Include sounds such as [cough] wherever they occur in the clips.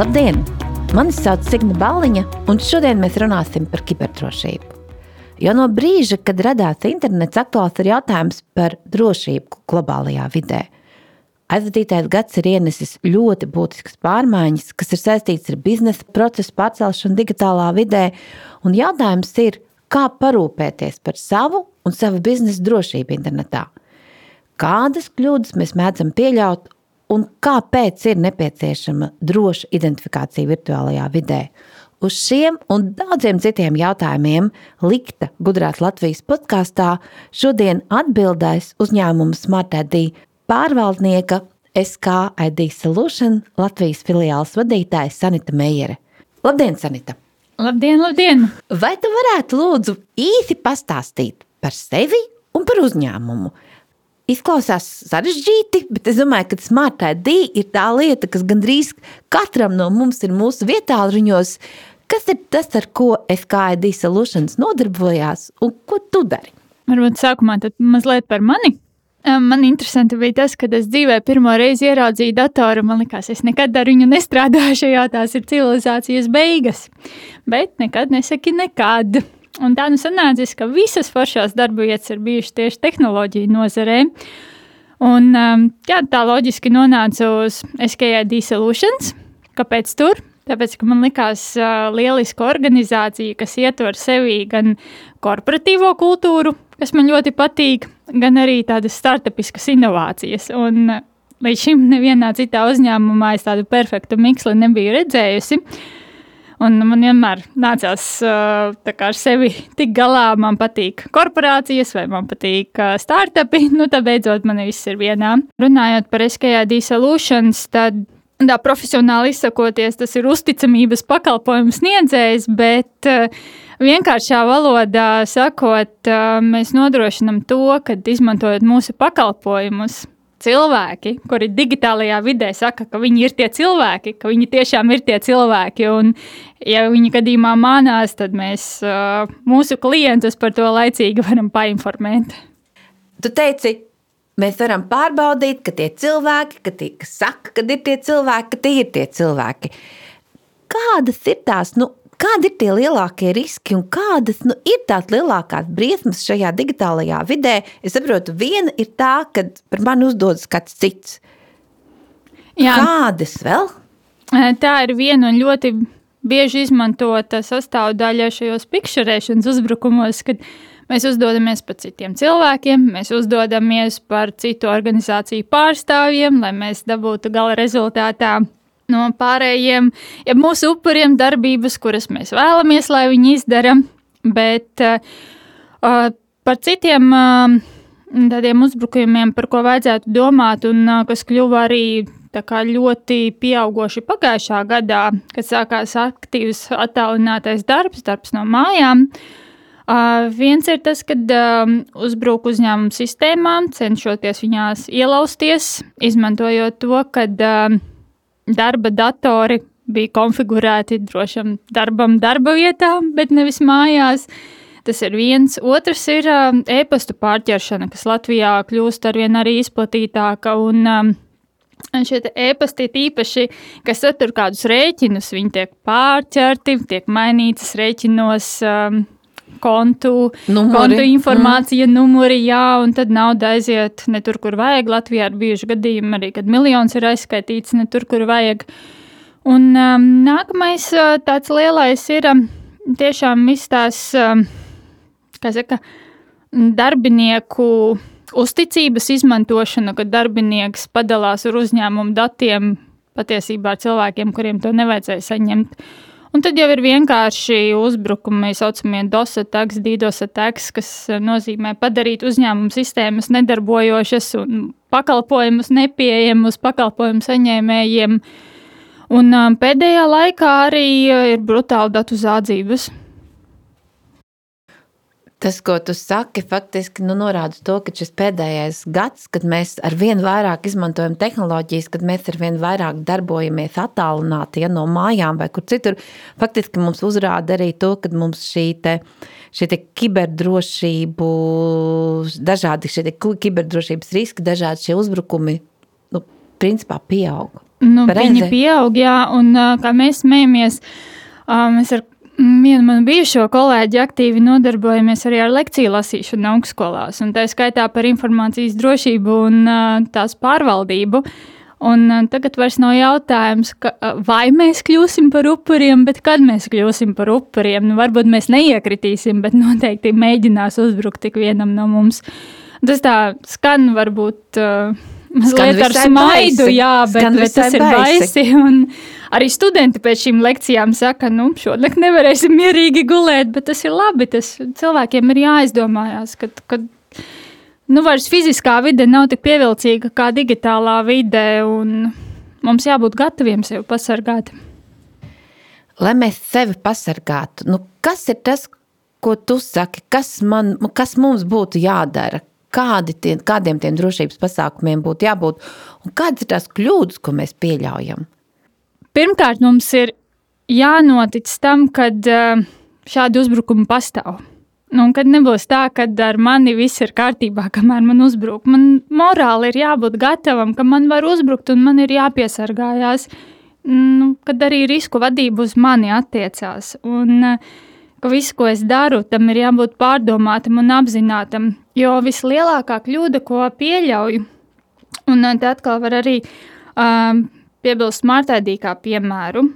Labdien! Mani sauc Signa Baliņa, un šodien mēs runāsim par kiberdrošību. Jo no brīža, kad radās internets, aktuāls ir jautājums par drošību globālajā vidē. Aizvadītais gads ir ienesis ļoti būtiskas pārmaiņas, kas ir saistītas ar biznesa procesu pārcelšanu digitālā vidē, un jautājums ir, kā parūpēties par savu un savu biznesa drošību internetā. Kādas kļūdas mēs mēdzam pieļaut un kāpēc ir nepieciešama droša identifikācija virtuālajā vidē? Uz šiem un daudziem citiem jautājumiem Likta Gudrās Latvijas podkāstā šodien atbildēs uzņēmuma SmartID pārvaldnieka SKID Solution Latvijas filiāles vadītāja Sanita Meijere. Labdien, Sanita! Labdien, labdien! Vai tu varētu lūdzu īsi pastāstīt par sevi un par uzņēmumu? Izklausās sarežģīti, bet es domāju, ka Smart ID ir tā lieta, kas gandrīz katram no mums ir mūsu vietā ruņos. Kas ir tas, ar ko SKID Solutions nodarbojās un ko tu dari? Varbūt sākumā mazliet par mani. Man interesanti bija tas, kad es dzīvē pirmo reizi ieraudzīju datoru. Man liekas, es nekad ar viņu nestrādāšu, [laughs] jo tās ir civilizācijas beigas. Bet nekad nesaki nekad. Un tā nu sanācis, ka visas foršās darba vietas ir bijušas tieši tehnoloģiju nozarē. Un, jā, tā loģiski nonāca uz SKID Solutions. Kāpēc tur? Tāpēc, ka man likās uh, lieliska organizācija, kas ietver sevī gan korporatīvo kultūru, kas man ļoti patīk, gan arī tādas startupiskas inovācijas. Un uh, līdz šim nevienā citā uzņēmumā es tādu perfektu miksli nebiju redzējusi. Un man vienmēr nācās ar sevi tik galā. Man patīk korporācijas, vai man patīk startupi. [laughs] Nu, tad beidzot man viss ir vienā. Runājot par SKD Solutions, tad tā profesionāli izsakoties, tas ir uzticamības pakalpojums sniedzējs, bet vienkāršā valodā sakot, mēs nodrošinam to, ka izmantojot mūsu pakalpojumus, cilvēki, kuri digitālajā vidē saka, ka viņi ir tie cilvēki, ka viņi tiešām ir tie cilvēki, un ja viņi gadījumā mānās, tad mēs uh, mūsu klientus par to laicīgi varam painformēt. Tu teici, Mēs varam pārbaudīt, ka tie cilvēki, ka tie, kas saka, ka ir tie cilvēki, ka tie ir tie cilvēki. Kādas ir tās, nu, kādi ir tie lielākie riski un kādas nu, ir tās lielākās briesmas šajā digitālajā vidē? Es saprotu, viena ir tā, ka par mani uzdodas kāds cits. Jā. Kādas vēl? Tā ir viena un ļoti bieži izmantota sastāvdaļa šajos pikšķerēšanas uzbrukumos, kad Mēs uzdodamies par citiem cilvēkiem, mēs uzdodamies par citu organizāciju pārstāvjiem, lai mēs dabūtu gala rezultātā no pārējiem, ja mūsu upuriem darbības, kuras mēs vēlamies, lai viņi izdara, bet uh, par citiem uh, tādiem uzbrukumiem, par ko vajadzētu domāt un uh, kas kļuva arī ļoti pieauguši pagājušā gadā, kad sākās aktīvs attālinātais darbs, darbs no mājām. Uh, viens ir tas, ka uh, uzbruk uzņēmumu sistēmām, cenšoties viņās ielausties, izmantojot to, ka uh, darba datori bija konfigurēti drošam darbam, darba vietā, bet nevis mājās. Tas ir viens. Otrs ir uh, e-pasta pārķeršana, kas Latvijā kļūst arvien arī izplatītāka. Un, um, Šie e-pasti īpaši, kas satur kādus rēķinus, viņi tiek pārķerti, tiek mainītas rēķinos. Um, kontu, numuri. kontu informācija, mm. numuri, jā, un tad nauda aiziet ne tur, kur vajag. Latvijā ir bijuši gadījumi arī, kad miljons ir aizskaitīts ne tur, kur vajag. Un um, nākamais uh, tāds lielais ir um, tiešām viss tās, um, kā saka, darbinieku uzticības izmantošana, kad darbinieks padalās ar uzņēmumu datiem patiesībā cilvēkiem, kuriem to nevajadzēja saņemt. Un tad jau ir vienkārši uzbrukumi, tā saucamie DOS attacks, DDoS attacks, kas eh, nozīmē padarīt uzņēmumu sistēmas nedarbojošas un pakalpojumus nepieejamus pakalpojumu saņēmējiem. Un um, pēdējā laikā arī eh, ir brutāli datu zādzības. Tas, ko tu saki, faktiski nu, norāda to, ka šis pēdējais gads, kad mēs ar vien vairāk izmantojam tehnoloģijas, kad mēs ar vien vairāk darbojamies attālināti ja, no mājām vai kur citur, faktiski mums uzrāda arī to, ka mums šī te, šī te kiberdrošību, dažādi šie kiberdrošības riski, dažādi šie uzbrukumi, nu, principā pieauga. Nu, Pareizi. viņi pieaug, jā, un kā mēs smējamies, mēs ar vienu manu bijušo kolēģi aktīvi nodarbojamies arī ar lekciju lasīšanu augstskolās, un tā skaitā par informācijas drošību un tās pārvaldību. Un tagad vairs nav jautājums, ka, vai mēs kļūsim par upuriem, bet kad mēs kļūsim par upuriem. Nu, varbūt mēs neiekritīsim, bet noteikti mēģinās uzbrukt ik vienam no mums. Tas tā skan varbūt. Mazliet ar smaidu, jā, bet, bet tas ir baisi. baisi. Un arī studenti pēc šīm lekcijām saka, nu, šodien nevarēsim mierīgi gulēt, bet tas ir labi. Tas cilvēkiem ir jāizdomājās, ka, ka nu, vairs fiziskā vide nav tik pievilcīga kā digitālā vide, un mums jābūt gataviem sevi pasargāt. lai mēs sevi pasargātu, nu, kas ir tas, ko tu saki, kas, man, kas mums būtu jādara? Kādi tie, kādiem tiem drošības pasākumiem būtu jābūt, un kādas ir tās kļūdas, ko mēs pieļaujam? Pirmkārt, mums ir jānotic tam, kad uh, šādi uzbrukumi pastāv. Nu, kad nebūs tā, ka ar mani viss ir kārtībā, [laughs] kamēr man uzbruk. Man morāli ir jābūt gatavam, ka man var uzbrukt un man ir jāpiesargājās. Nu, kad arī risku vadība uz mani attiecās. Un, uh, ka viss, ko es daru, tam ir jābūt pārdomātam un apzinātam. Jo vislielākā kļūda, ko pieļauju, un uh, te atkal var arī um, piebilst smartēdī kā piemēru.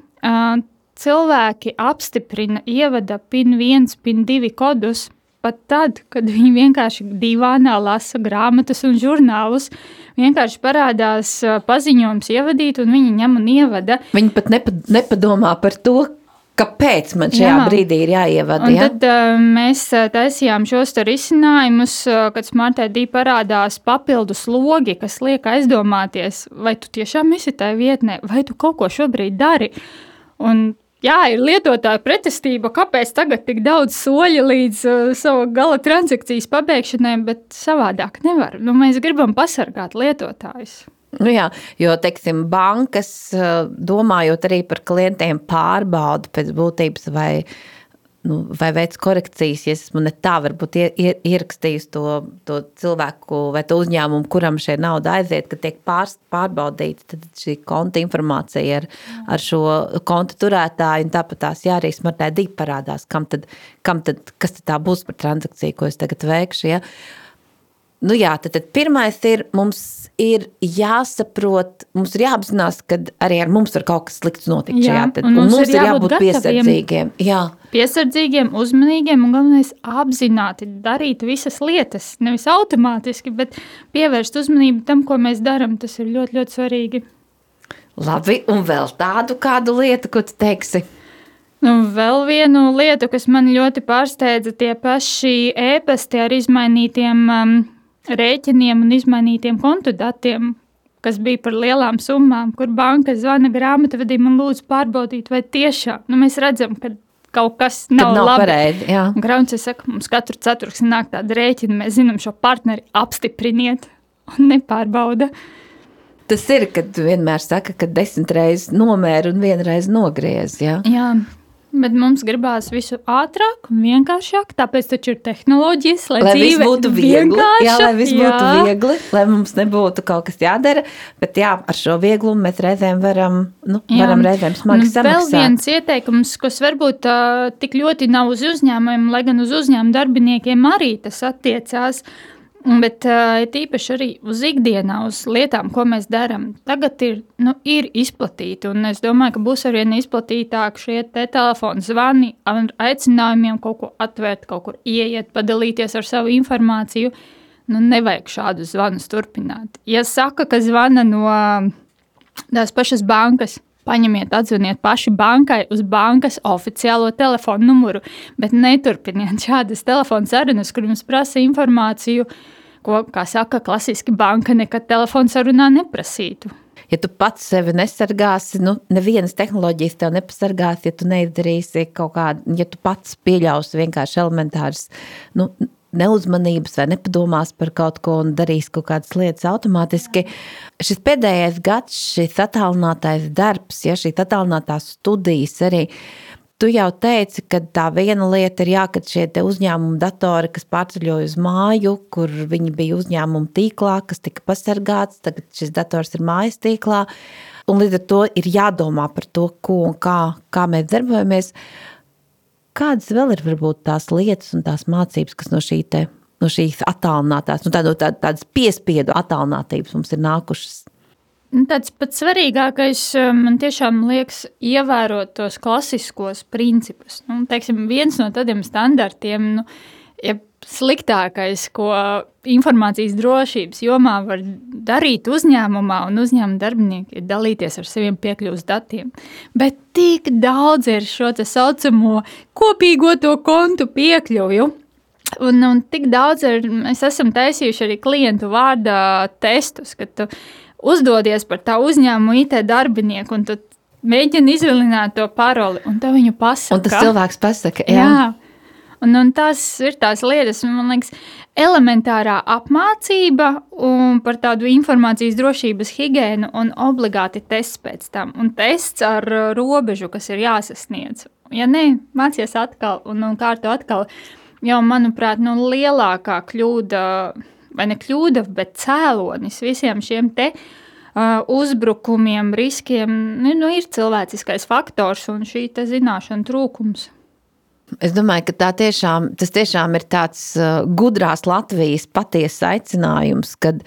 Cilvēki apstiprina, ievada PIN 1, PIN 2 kodus pat tad, kad viņi vienkārši divānā lasa grāmatas un žurnālus. Vienkārši parādās paziņojums ievadīt, un viņi ņem un ievada. Viņi pat nepa, nepadomā par to, kāpēc man šajā Jā. Brīdī ir jāievada. Ja? tad uh, mēs uh, taisījām šos risinājumus, uh, kad smartēdī parādās papildus logi, kas liek aizdomāties, vai tu tiešām esi tajā vietnē, vai tu kaut ko šobrīd dari. Un, jā, ir lietotāja pretestība, kāpēc tagad tik daudz soļi līdz uh, savu gala transakcijas pabeigšanai, bet savādāk nevar. Nu, mēs gribam pasargāt lietotājus. Nu jā, jo, teiksim, bankas, eh, domājot arī par klientiem, pārbauda pēc būtības vai, nu, vai veids korekcijas, ja es esmu ne tā, varbūt ie- ie- ierakstījis to, to cilvēku vai to uzņēmumu, kuram šī nauda aiziet, ka tiek pārs, pārbaudīta šī konta informācija ar, ar šo konta turētāju, un tāpat tās jā, arī smartē divi parādās, kam tad, kam tad, kas tad tā būs par transakciju, ko es tagad veikšu, ja? Nu jā, tad, tad pirmais ir, mums ir jāsaprot, mums ir jāapzinās, ka arī ar mums var kaut kas slikts notikt Jā, šajā. Tad, un un mums mums ir jābūt jābūt piesardzīgiem. Jā. piesardzīgiem, uzmanīgiem un galvenais apzināti darīt visas lietas. Nevis automātiski, bet pievērst uzmanību tam, ko mēs darām. Tas ir ļoti, ļoti svarīgi. Labi, un vēl tādu kādu lietu, ko tu teiksi. Nu, vēl vienu lietu, kas man ļoti pārsteidza, tie paši e-pasti ar izmainītiem um, rēķiniem un izmainītiem kontu datiem, kas bija par lielām summām, kur banka zvana grāmatvedim un lūdz pārbaudīt, vai tiešām nu, mēs redzam, ka kaut kas Kad nav, nav labi. pareizi. Grauns saka, mums katru ceturksni nāk tāda rēķina, mēs zinām šo partneri apstipriniet un nepārbauda. Tas ir, kad vienmēr saka, ka desmit reizes nomēra un vienreiz nogriez. Jā. Jā, bet mums gribās visu ātrāk un vienkāršāk, tāpēc taču ir tehnoloģijas, lai, Lai dzīve būtu vienkārša. jā, lai viss būtu Jā. viegli, lai mums nebūtu kaut kas jādara. Bet jā, ar šo vieglumu mēs reizēm varam, nu, Jā. varam reizēm smagi Un Vēl samaksāt. viens ieteikums, kas varbūt uh, tik ļoti nav uz uzņēmumiem, lai gan uz uzņēmumu darbiniekiem arī tas attiecās. Bet uh, tīpaši arī uz ikdienā, uz lietām, ko mēs darām. Tagad ir, nu, ir izplatīti, es domāju, ka būs arvien izplatītāk šie te telefoni zvani ar aicinājumiem kaut ko atvērt, kaut kur ieiet, padalīties ar savu informāciju. Nu, nevajag šādus zvanus turpināt. Ja saka, ka zvana no tās pašas bankas. Paņemiet, atzvaniet paši bankai uz bankas oficiālo telefonu numuru, bet neturpiniet šādas telefona sarunas, kur jums prasa informāciju, ko, kā saka, klasiski banka nekad telefona sarunā neprasītu. Ja tu pats sevi nesargāsi, nu, nevienas tehnoloģijas tev nepasargās, ja tu neizdarīsi kaut kādu, ja tu pats pieļausi vienkārši elementāras nu, neuzmanības vai nepadomās par kaut ko un darīs kaut kādas lietas automātiski. Šis pēdējais gads, šis attālinātais darbs, ja šī attālinātās studijas arī Tu jau teici, ka tā viena lieta ir jā, ka šie uzņēmuma datori, kas pārceļoja uz māju, kur viņi bija uzņēmuma tīklā, kas tika pasargāts, tagad šis dators ir mājas tīklā. Un līdz ar to ir jādomā par to, ko un kā, kā mēs darbojamies. Kādas vēl ir varbūt tās lietas un tās mācības, kas no, šī te, no šīs attālinātās, nu, tādo, tā, tādas piespiedu attālinātības mums ir nākušas? Nu, tāds pats svarīgākais eh, man tiešām liekas ievērot tos klasiskos principus. Nu, teiksim, viens no tādiem standartiem, nu, ja sliktākais, ko informācijas drošības jomā var darīt uzņēmumā, un uzņēmuma darbinieki ir dalīties ar saviem piekļuves datiem. Bet tik daudz ir šo tā saucamo kopīgo to kontu piekļuvi. Un, un tik daudz ir, mēs esam taisījuši arī klientu vārdā testus, ka tu uzdodies par tā uzņēmuma IT darbinieku, un tu mēģini izvilināt to paroli, un tev viņu pasaka. Un tas cilvēks pasaka, jā. jā. Un, un tas ir tās lietas, man liekas, elementārā apmācība un par tādu informācijas drošības higiēnu un obligāti tests pēc tam. Un tests ar robežu, kas ir jāsasniedz. Ja nē, mācies atkal un, un kārto atkal, jau, manuprāt, nu, lielākā kļūda vai ne kļūda, bet cēlonis visiem šiem te uh, uzbrukumiem, riskiem nu, nu, ir cilvēciskais faktors un šī zināšana trūkums. Es domāju, ka tiešām, tas tiešām ir tāds uh, gudrās Latvijas patiesa aicinājums, kad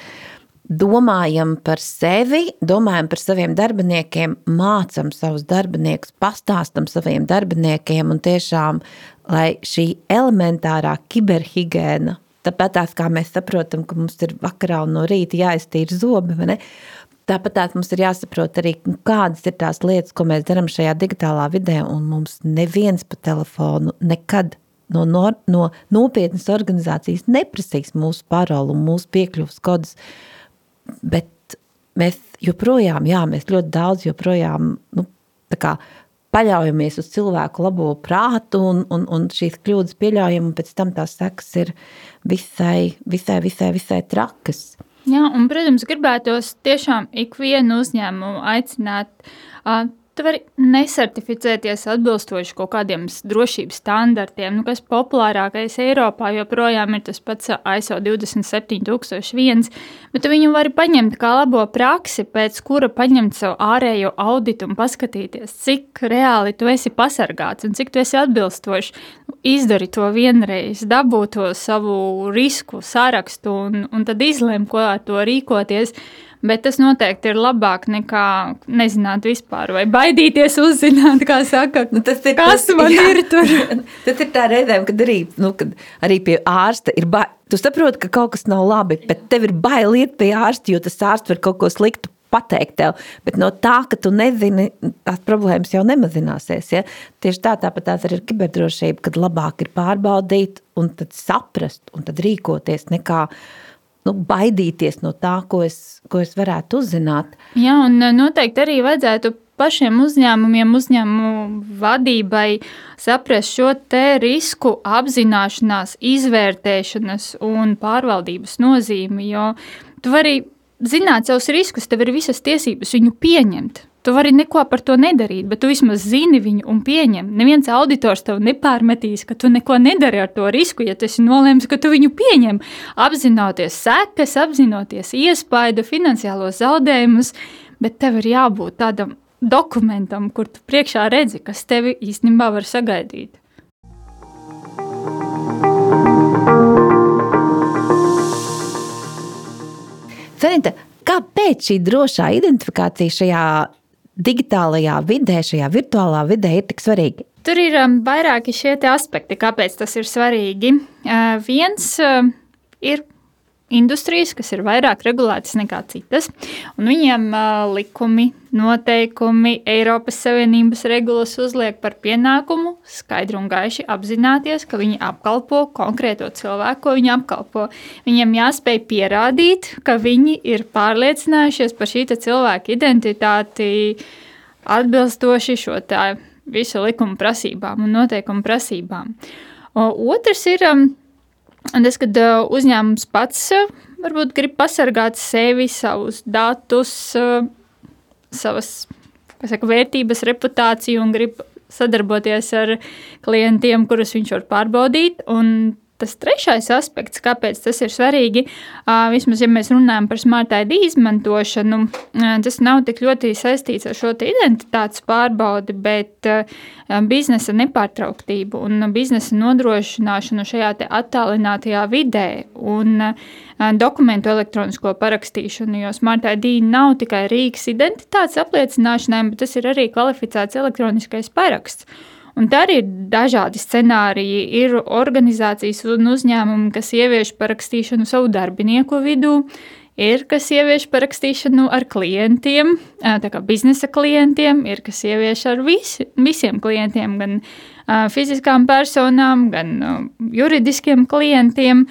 domājam par sevi, domājam par saviem darbiniekiem, mācām savus darbiniekus, pastāstam saviem darbiniekiem un tiešām, lai šī elementārā kiberhigiēna Tāpat tās, kā mēs saprotam, ka mums ir vakarā un no rīta jāiztīra zobi. Tāpat tās mums ir jāsaprot arī, nu, kādas ir tās lietas, ko mēs darām šajā digitālā vidē. Un mums neviens pa telefonu nekad no, no, no nopietnas organizācijas neprasīs mūsu paroli un mūsu piekļuvas kodus. Bet mēs joprojām, jā, mēs ļoti daudz joprojām nu, paļaujamies uz cilvēku labo prātu un, un, un šīs kļūdas pieļaujam, un pēc tam tās sekas ir visai, visai, visai, visai trakas. Jā, un, protams, gribētos tiešām ikvienu uzņēmumu aicināt uh, Tu vari nesertificēties atbilstoši kaut kādiem drošības standartiem, nu, kas populārākais Eiropā joprojām ir tas pats ISO 27001, bet tu viņu vari paņemt kā labo praksi, pēc kura paņemt savu ārējo auditu un paskatīties, cik reāli tu esi pasargāts un cik tu esi atbilstoši. Izdari to vienreiz, dabū to savu risku sarakstu un, un tad izlem, ko ar to rīkoties. Bet tas noteikti ir labāk nekā nezināt vispār, vai baidīties uzzināt, kā saka, nu, tas ir, kas tas, man jā, ir tur. [laughs] tas ir tā reizēm, kad arī, nu, kad arī pie ārsta ir bail. Tu saproti, ka kaut kas nav labi, bet tev ir bail iet pie ārsta, jo tas ārsts var kaut ko sliktu pateikt tev. Bet no tā, ka tu nezini, tās problēmas jau nemazināsies. Ja? Tieši tā, tāpat tās arī ir kiberdrošība, kad labāk ir pārbaudīt un tad saprast un tad rīkoties nekā nu, baidīties no tā, ko es, ko es varētu uzzināt. Jā, un e, noteikti arī vajadzētu pašiem uzņēmumiem, uzņēmumu vadībai saprast šo te risku apzināšanās, izvērtēšanas un pārvaldības nozīmi, jo tu vari zināt savus riskus, tev ir visas tiesības viņu pieņemt. Tu vari neko par to nedarīt, bet tu vismaz zini viņu un pieņem. Neviens auditors tev nepārmetīs, ka tu neko nedari ar to risku, ja tu esi nolēmis, ka tu viņu pieņem. Apzinoties sekas, apzinoties iespaidu, finansiālos zaudējumus, bet tev ir jābūt tādam dokumentam, kur tu priekšā redzi, kas tevi īstenībā var sagaidīt. Sanita, kāpēc šī drošā identifikācija šajā digitālajā vidē, šajā virtuālā vidē ir tik svarīgi? Tur ir um, vairāki šie aspekti, kāpēc tas ir svarīgi. Uh, viens uh, ir industrijas, kas ir vairāk regulētas nekā citas, un viņiem uh, likumi, noteikumi, Eiropas Savienības regulas uzliek par pienākumu skaidri un gaiši apzināties, ka viņi apkalpo konkrēto cilvēku, ko viņi apkalpo. Viņiem jāspēj pierādīt, ka viņi ir pārliecinājušies par šī cilvēka identitāti atbilstoši šo tā visu likumu prasībām un noteikumu prasībām. O, otrs ir um, Un tas, kad uzņēmums pats varbūt grib pasargāt sevi, savus datus, savas saka, vērtības, reputāciju un grib sadarboties ar klientiem, kurus viņš var pārbaudīt. Un tas trešais aspekts, kāpēc tas ir svarīgi, vismaz, ja mēs runājam par smart ID izmantošanu, tas nav tik ļoti saistīts ar šo identitātes pārbaudi, bet biznesa nepārtrauktību un biznesa nodrošināšanu šajā attālinātajā vidē un dokumentu elektronisko parakstīšanu, jo smart ID nav tikai rīks identitātes apliecināšanai, bet tas ir arī kvalificēts elektroniskais paraksts. Un tā arī ir dažādi scenāriji. Ir organizācijas un uzņēmumi, kas ievieš parakstīšanu savu darbinieku vidū, ir kas ievieš parakstīšanu ar klientiem, tā kā biznesa klientiem, ir kas ievieš ar visi, visiem klientiem, gan fiziskām personām, gan juridiskiem klientiem.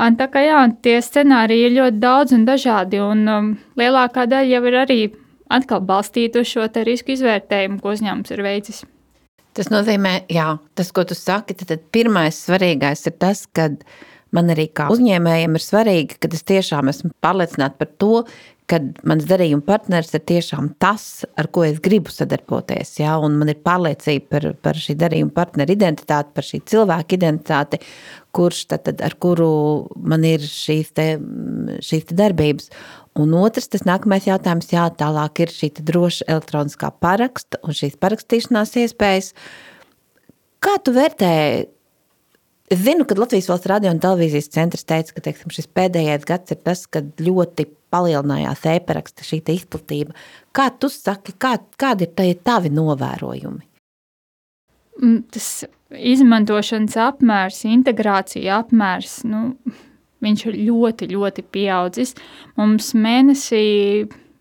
Tā kā jā, tie scenāriji ir ļoti daudz un dažādi, un um, lielākā daļa jau ir arī atkal balstīta uz šo risku izvērtējumu, ko uzņēmums ir veicis. Tas nozīmē, jā, tas, ko tu saki, tad pirmais svarīgais ir tas, ka man arī kā uzņēmējiem ir svarīgi, ka es tiešām esmu pārliecināta par to, ka mans darījuma partners ir tiešām tas, ar ko es gribu sadarboties. Ja? Un man ir pārliecība par, par šī darījuma partneru identitāti, par šī cilvēka identitāti, kurš tad, tad ar kuru man ir šīs, te, šīs te darbības. Un otrs, tas nākamais jautājums, jā, tālāk ir šī droša elektroniskā paraksta un šīs parakstīšanās iespējas. Kā tu vērtē? Es zinu, ka Latvijas valsts radio un televīzijas centrs teica, ka teiksim, šis pēdējais gads ir tas, kad ļoti palielinājās e-paraksta šī izplatība. Kā tu saki, kā, kādi ir tavi novērojumi? Mm, tas izmantošanas apmērs, integrācija apmērs, nu, viņš ir ļoti, ļoti pieaudzis. Mums mēnesī,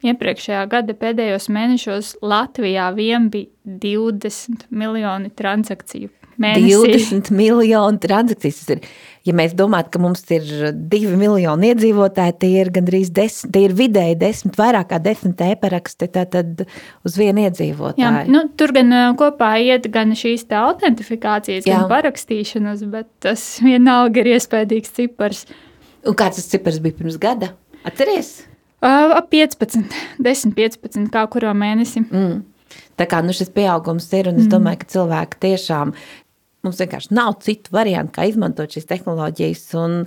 iepriekšējā gada pēdējos mēnešos Latvijā vien bija 20 miljoni transakciju. Mēnesī. 20 miljoni transakcijas. Ir, ja mēs domājam, ka mums ir 2 miljoni iedzīvotāji, tie ir gandrīz 10, tie ir vidēji 10, vairāk kā 10 e-paraksti uz vienu iedzīvotāju. Jā, nu, tur gan kopā iet gan šīs autentifikācijas, Jā. gan parakstīšanas, bet tas vienalga ir iespējams cipars. Un kāds tas cipars bija pirms gada? Atceries? Uh, ap 15, 10, 15, kā kurā mēnesī. Mm. Tā kā nu, šis pieaugums ir, un es mm. domāju, ka cilvēki tiešām mums vienkārši nav citu variantu, kā izmantot šīs tehnoloģijas. Un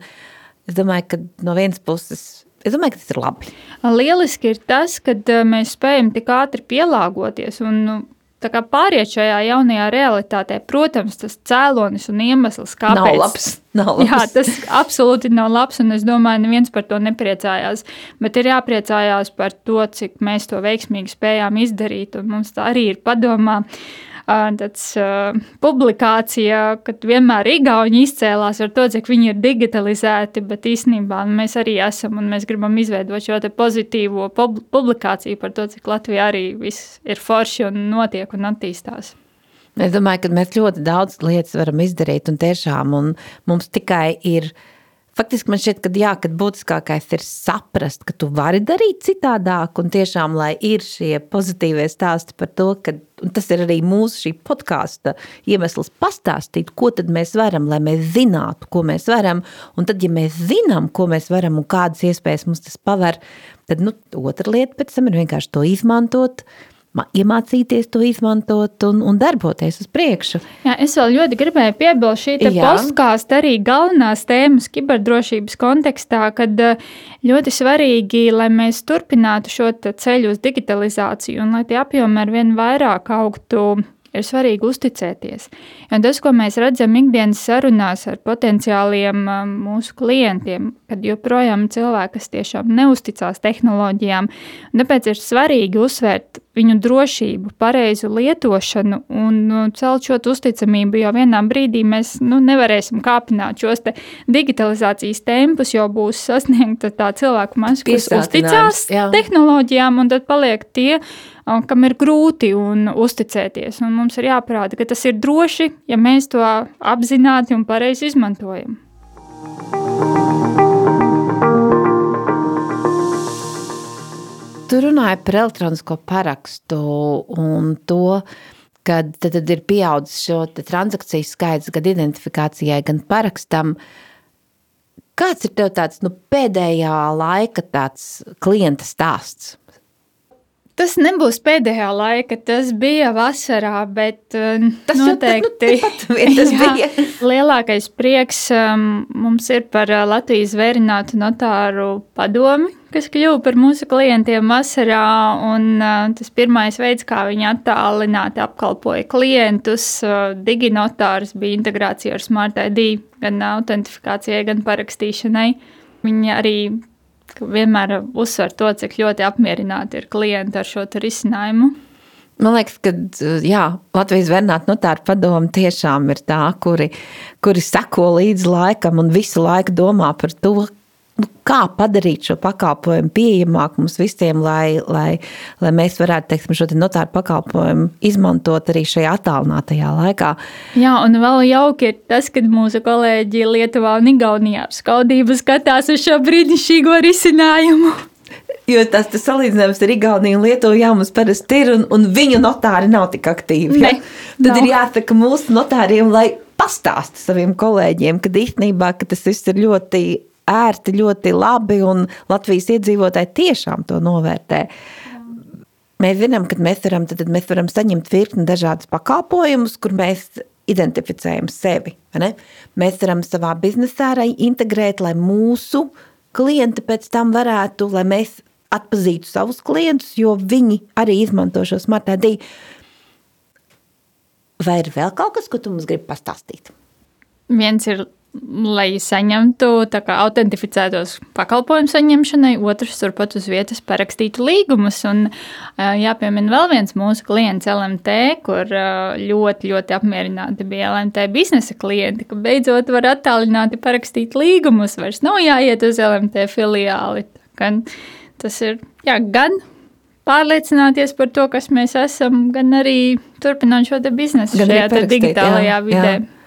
es domāju, ka no vienas puses. Es domāju, ka tas ir labi. Lieliski ir tas, ka mēs spējam tik ātri pielāgoties. Un, nu, pāriet šajā jaunajā realitātē, protams, tas cēlonis un iemesls, kāpēc. Nav labs. Nav labs. Jā, tas absolūti nav labs, un es domāju, neviens par to nepriecājās. Bet ir jāpriecājās par to, cik mēs to veiksmīgi spējām izdarīt, un mums tā arī ir padomā. Uh, tāds uh, publikācija, kad vienmēr Igauni izcēlās ar to, cik viņi ir digitalizēti, bet īstenībā mēs arī esam un mēs gribam izveidot šo pozitīvo publikāciju par to, cik Latvijā arī viss ir forši un notiek un attīstās. Es domāju, ka mēs ļoti daudz lietas varam izdarīt un tiešām un mums tikai ir uh, Faktiski man šķiet, ka, jā, ka būtiskākais ir saprast, ka tu vari darīt citādāk, un tiešām, lai ir šie pozitīvie stāsti par to, ka tas ir arī mūsu šī podkāsta iemesls pastāstīt, ko tad mēs varam, lai mēs zinātu, ko mēs varam, un tad, ja mēs zinām, ko mēs varam un kādas iespējas mums tas paver, tad nu, otra lieta pēc tam ir vienkārši to izmantot, uh, iemācīties to izmantot un, un darboties uz priekšu. Jā, es vēl ļoti gribēju piebilst šī podkāstu arī galvenās tēmas kiberdrošības kontekstā, kad eh, ļoti svarīgi, lai mēs turpinātu šo ceļu uz digitalizāciju un lai tie apjomi ar vien vairāk augtu ir svarīgi uzticēties. Jo tas, ko mēs redzam ikdienas sarunās ar potenciāliem um, mūsu klientiem, kad joprojām cilvēki, kas tiešām neusticās tehnoloģijām, tāpēc ir svarīgi uzsvērt viņu drošību, pareizu lietošanu un nu, celt šo uzticamību, jo vienā brīdī mēs nu, nevarēsim kāpināt šos te digitalizācijas tempus, jo būs sasniegta tā cilvēku masa, kas uzticās jā. tehnoloģijām, un tad paliek tie, kam ir grūti un uzticēties. Un mums ir jāparāda, ka tas ir droši, ja mēs to apzināti un pareizi izmantojam. Tu runāji par elektronisko parakstu un to, ka tad, tad ir pieaudzis šo transakciju skaits gan identifikācijai, gan parakstam. Kāds ir tev tāds nu, pēdējā laika tāds klienta stāsts? Tas nebūs pēdējā laika, tas bija vasarā, bet uh, Tas nu, noteikti vien tas [laughs] bija. Lielākais prieks um, mums ir par uh, Latvijas vērinātu notāru padomi, kas kļuva par mūsu klientiem vasarā. Un, uh, tas pirmais veids, kā viņi attālināti apkalpoja klientus, diginotārs bija integrācija ar Smart ID, gan autentifikācijai, gan parakstīšanai. Viņi arī vienmēr uzsver to, cik ļoti apmierināti ir klienti ar šo risinājumu. Man liekas, ka jā, Latvijas Vernāta notāra padoma tiešām ir tā, kuri, kuri seko līdzi laikam un visu laiku domā par to, nu, kā padarīt šo pakalpojumu pieejamāku mums visiem, lai, lai, lai mēs varētu teiksim, šo te notāru pakalpojumu izmantot arī šajā attālinātajā laikā. Jā, un vēl jauki ir tas, ka mūsu kolēģi Lietuvā un Igaunijā skaudību skatās uz šo brīnišķīgo risinājumu. Jo tas, tas salīdzinājums ar Igauniju un Lietuvu jā, mums parasti ir, un, un viņu notāri nav tik aktīvi. Ja? Ne, Tad nav. ir jāsaka mūsu notāriem, lai pastāsta saviem kolēģiem, ka īstenībā ka tas viss ir ļoti ērti, ļoti labi, un Latvijas iedzīvotāji tiešām to novērtē. Mēs zinām, ka mēs varam, tad, tad mēs varam saņemt virkni dažādus pakalpojumus, kur mēs identificējam sevi. Mēs varam savā biznesā arī integrēt, lai mūsu klienti pēc tam varētu, lai mēs atpazītu savus klientus, jo viņi arī izmanto šo smart ID. Vai ir vēl kaut kas, ko tu mums gribi pastāstīt? Viens ir, lai saņemtu autentificētos pakalpojumu saņemšanai, otrs turpat uz vietas parakstītu līgumus. Un jāpiemina vēl viens mūsu klients LMT, kur ļoti, ļoti apmierināti bija LMT biznesa klienti, ka beidzot var attālināti parakstīt līgumus, vairs nav jāiet uz LMT filiāli. Kā Tas ir jā, gan pārliecināties par to, kas mēs esam, gan arī turpināt šo biznesu Gan šajā digitālajā jā, vidē. jā.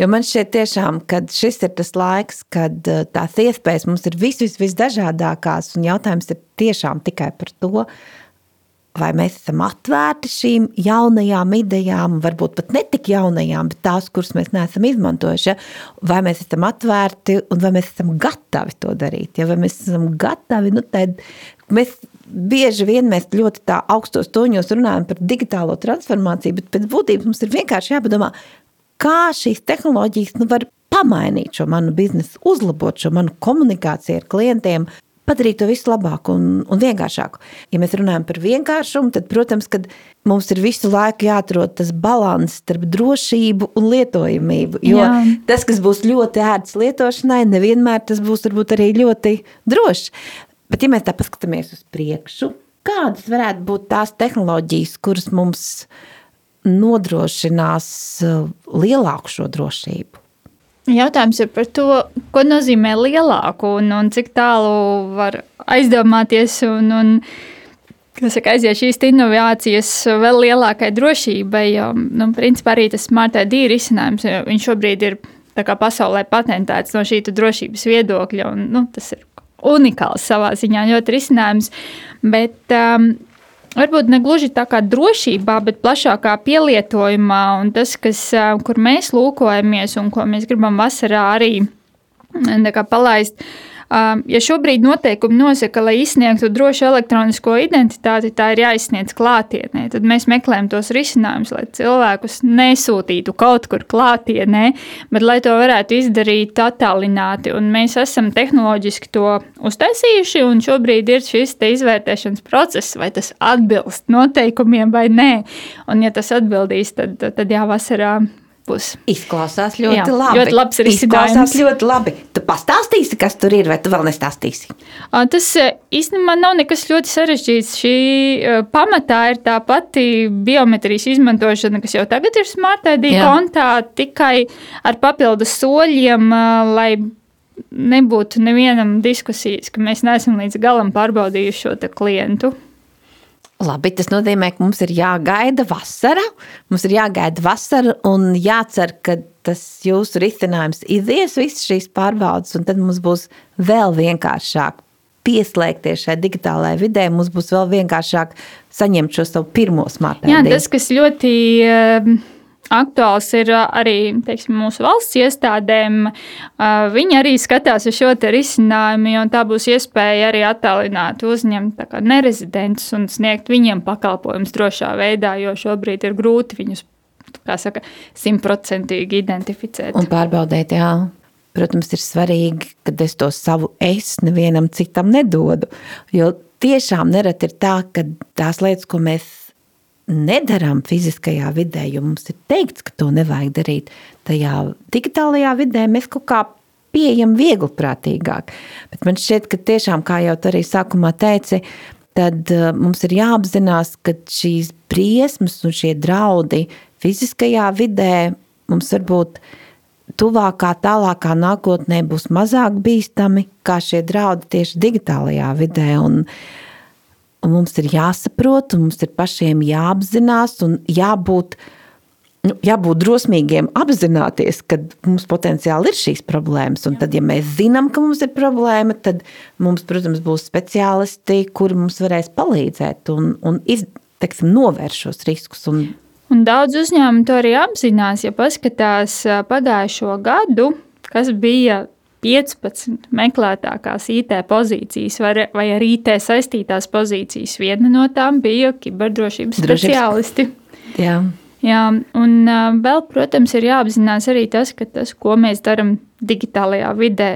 Jo man šķiet, tiešām, ka šis ir tas laiks, kad uh, tās iespējas mums ir vis, vis, visdažādākās, un jautājums ir tiešām tikai par to, vai mēs esam atvērti šīm jaunajām idejām, varbūt pat ne tik jaunajām, bet tās, kuras mēs neesam izmantojuši, ja? vai mēs esam atvērti un vai mēs esam gatavi to darīt. Ja? Vai mēs esam gatavi, nu tad mēs bieži vien mēs ļoti augstos toņos runājam par digitālo transformāciju, bet pēc būtības mums ir vienkārši jāpadomā, kā šīs tehnoloģijas nu, var pamainīt šo manu biznesu, uzlabot šo manu komunikāciju ar klientiem, padarīt to visu labāku un, un vienkāršāku. Ja mēs runājam par vienkāršumu, tad, protams, mums ir visu laiku jāatrod tas līdzsvars starp drošību un lietojamību. Jo Jā. tas, kas būs ļoti ērts lietošanai, nevienmēr tas būs varbūt arī ļoti drošs. Bet, ja mēs tā paskatāmies uz priekšu, kādas varētu būt tās tehnoloģijas, kuras mums nodrošinās uh, lielāku šo drošību? Jautājums ir par to, ko nozīmē lielāku un, un cik tālu var aizdomāties un, un saka, aiziet šīs inovācijas vēl lielākai drošībai. Jo, nu, principā arī tas smart ID risinājums, viņš šobrīd ir pasaulē patentēts no šī drošības viedokļa. Un, nu, tas ir unikāls savā ziņā, ļoti risinājums. Bet, um, Varbūt ne gluži tā kā drošībā, bet plašākā pielietojumā, un tas, kas, kur mēs lūkojamies un ko mēs gribam vasarā arī palaist. Ja šobrīd noteikumi nosaka, lai izsniegtu drošu elektronisko identitāti, tā ir jāizsniedz klātienē. Tad mēs meklējam tos risinājumus, lai cilvēkus nesūtītu kaut kur klātienē, bet lai to varētu izdarīt attālināti. Un mēs esam tehnoloģiski to uztaisījuši, un šobrīd ir šis izvērtēšanas process, vai tas atbilst noteikumiem vai nē. Un, ja tas atbildīs, tad, tad jā, vasarā būs. Izklausās ļoti Jā, labi. ļoti labs Izklausās risinājums. ļoti labi. Tu pastāstīsi, kas tur ir, vai tu vēl nestāstīsi? Tas ā, īstenībā nav nekas ļoti sarežģīts. Šī ā, pamatā ir tā pati biometrijas izmantošana, kas jau tagad ir Smart ID kontā, tikai ar papildus soļiem, ā, lai nebūtu nevienam diskusijas, ka mēs neesam līdz galam pārbaudījuši šo klientu. Labi, tas nozīmē, ka mums ir jāgaida vasara. Mums ir jāgaida vasara un jācer, ka tas jūsu risinājums izies visas šīs pārbaudas, un tad mums būs vēl vienkāršāk pieslēgties šai digitālajai vidē. Mums būs vēl vienkāršāk saņemt šo savu pirmo smartphone. Jā, tas, kas ļoti um, aktuāls ir arī teiksim, mūsu valsts iestādēm. Viņi arī skatās uz šo risinājumu, un tā būs iespēja arī attālināt uzņemt nerezidentus un sniegt viņiem pakalpojumus drošā veidā, jo šobrīd ir grūti viņus simtprocentīgi identificēt. Un pārbaudīt, jā. Protams, ir svarīgi, ka es to savu es nevienam citam nedodu. Jo tiešām nereti ir tā, ka tās lietas, ko mēs nedarām fiziskajā vidē, jo mums ir teikts, ka to nevajag darīt. Tajā digitālajā vidē mēs kaut kā pieejam viegli prātīgāk. Bet man šķiet, ka tiešām, kā jau arī sākumā teici, tad uh, mums ir jāapzinās, ka šīs briesmas un šie draudi fiziskajā vidē mums varbūt tuvākā, tālākā nākotnē būs mazāk bīstami kā šie draudi tieši digitālajā vidē. Un, uh, Un mums ir jāsaprot, un mums ir pašiem jāapzinās un jābūt, nu, jābūt drosmīgiem apzināties, ka mums potenciāli ir šīs problēmas. Un tad, ja mēs zinām, ka mums ir problēma, tad mums, protams, būs speciālisti, kuri mums varēs palīdzēt un, un iz, teiksim, novērst šos riskus. Un, Un daudz uzņēmumu to arī apzinās. Ja paskatās pagājušo gadu, kas bija 15 meklētākās IT pozīcijas vai, vai ar IT saistītās pozīcijas. Viena no tām bija kiberdrošības Drošības. speciālisti. Jā. Jā, un vēl, protams, ir jāapzinās arī tas, ka tas, ko mēs darām digitālajā vidē,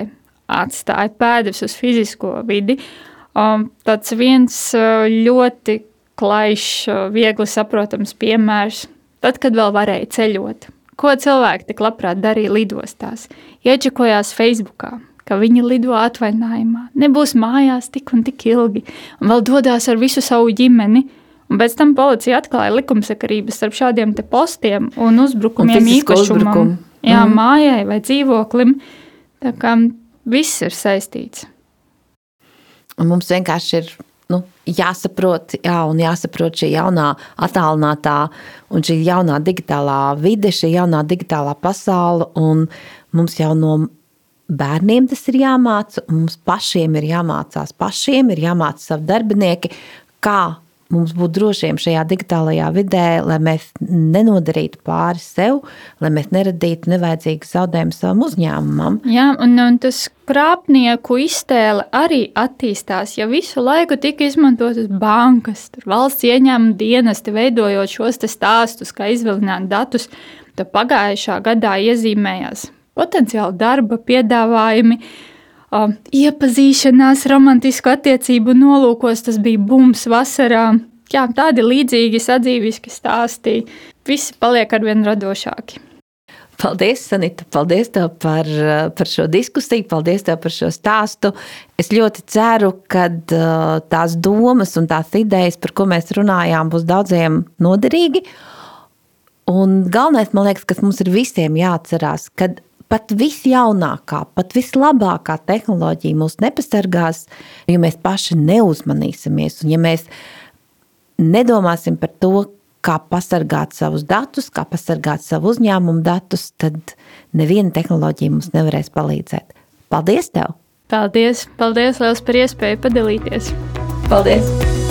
atstāja pēdas uz fizisko vidi. Tāds viens ļoti klajšs, viegli saprotams piemērs, tad, kad vēl varēja ceļot Ko cilvēki tik labprāt darīja lidostās? Iečakojās Facebookā, ka viņi lido atvaļinājumā, nebūs mājās tik un tik ilgi, un vēl dodas ar visu savu ģimeni. Un pēc tam policija atklāja likumsakarības starp šādiem postiem un uzbrukumiem un īpašumam, uzbrukumu. jā, mm. mājai vai dzīvoklim. Tā kā viss ir saistīts. Un mums vienkārši ir jāsaprot, jā, un jāsaprot šī jaunā, attālinātā un šī jaunā digitālā vide, šī jaunā digitālā pasaule. Mums jau no bērniem tas ir jāmāca, un mums pašiem ir jāmācās, pašiem ir jāmāca savi darbinieki, kā mums būt drošiem šajā digitālajā vidē, lai mēs nenodarītu pāri sev, lai mēs neradītu nevajadzīgu zaudējumu savam uzņēmumam. Jā, un, un tas krāpnieku iztēle arī attīstās. Ja visu laiku tika izmantotas bankas, valsts ieņēmuma dienesti, veidojot šos stāstus, kā izvilināt datus, tad pagājušā gadā iezīmējās potenciāli darba piedāvājumi uh, iepazīšanās, romantisku attiecību nolūkos. Tas bija bums vasarā. Jā, tādi līdzīgi sadzīviski stāstī. Visi paliek arvien radošāki. Paldies, Sanita, paldies tev par, par šo diskusiju, paldies tev par šo stāstu. Es ļoti ceru, ka tās domas un tās idejas, par ko mēs runājām, būs daudziem noderīgi. Un galvenais, man liekas, kas mums ir visiem jāatcerās, kad pat visjaunākā, pat vislabākā tehnoloģija mūs nepasargās, ja mēs paši neuzmanīsimies un ja mēs nedomāsim par to, kā pasargāt savus datus, kā pasargāt savu uzņēmumu datus, tad neviena tehnoloģija mums nevarēs palīdzēt. Paldies tev! Paldies! Paldies liels par iespēju padalīties! Paldies!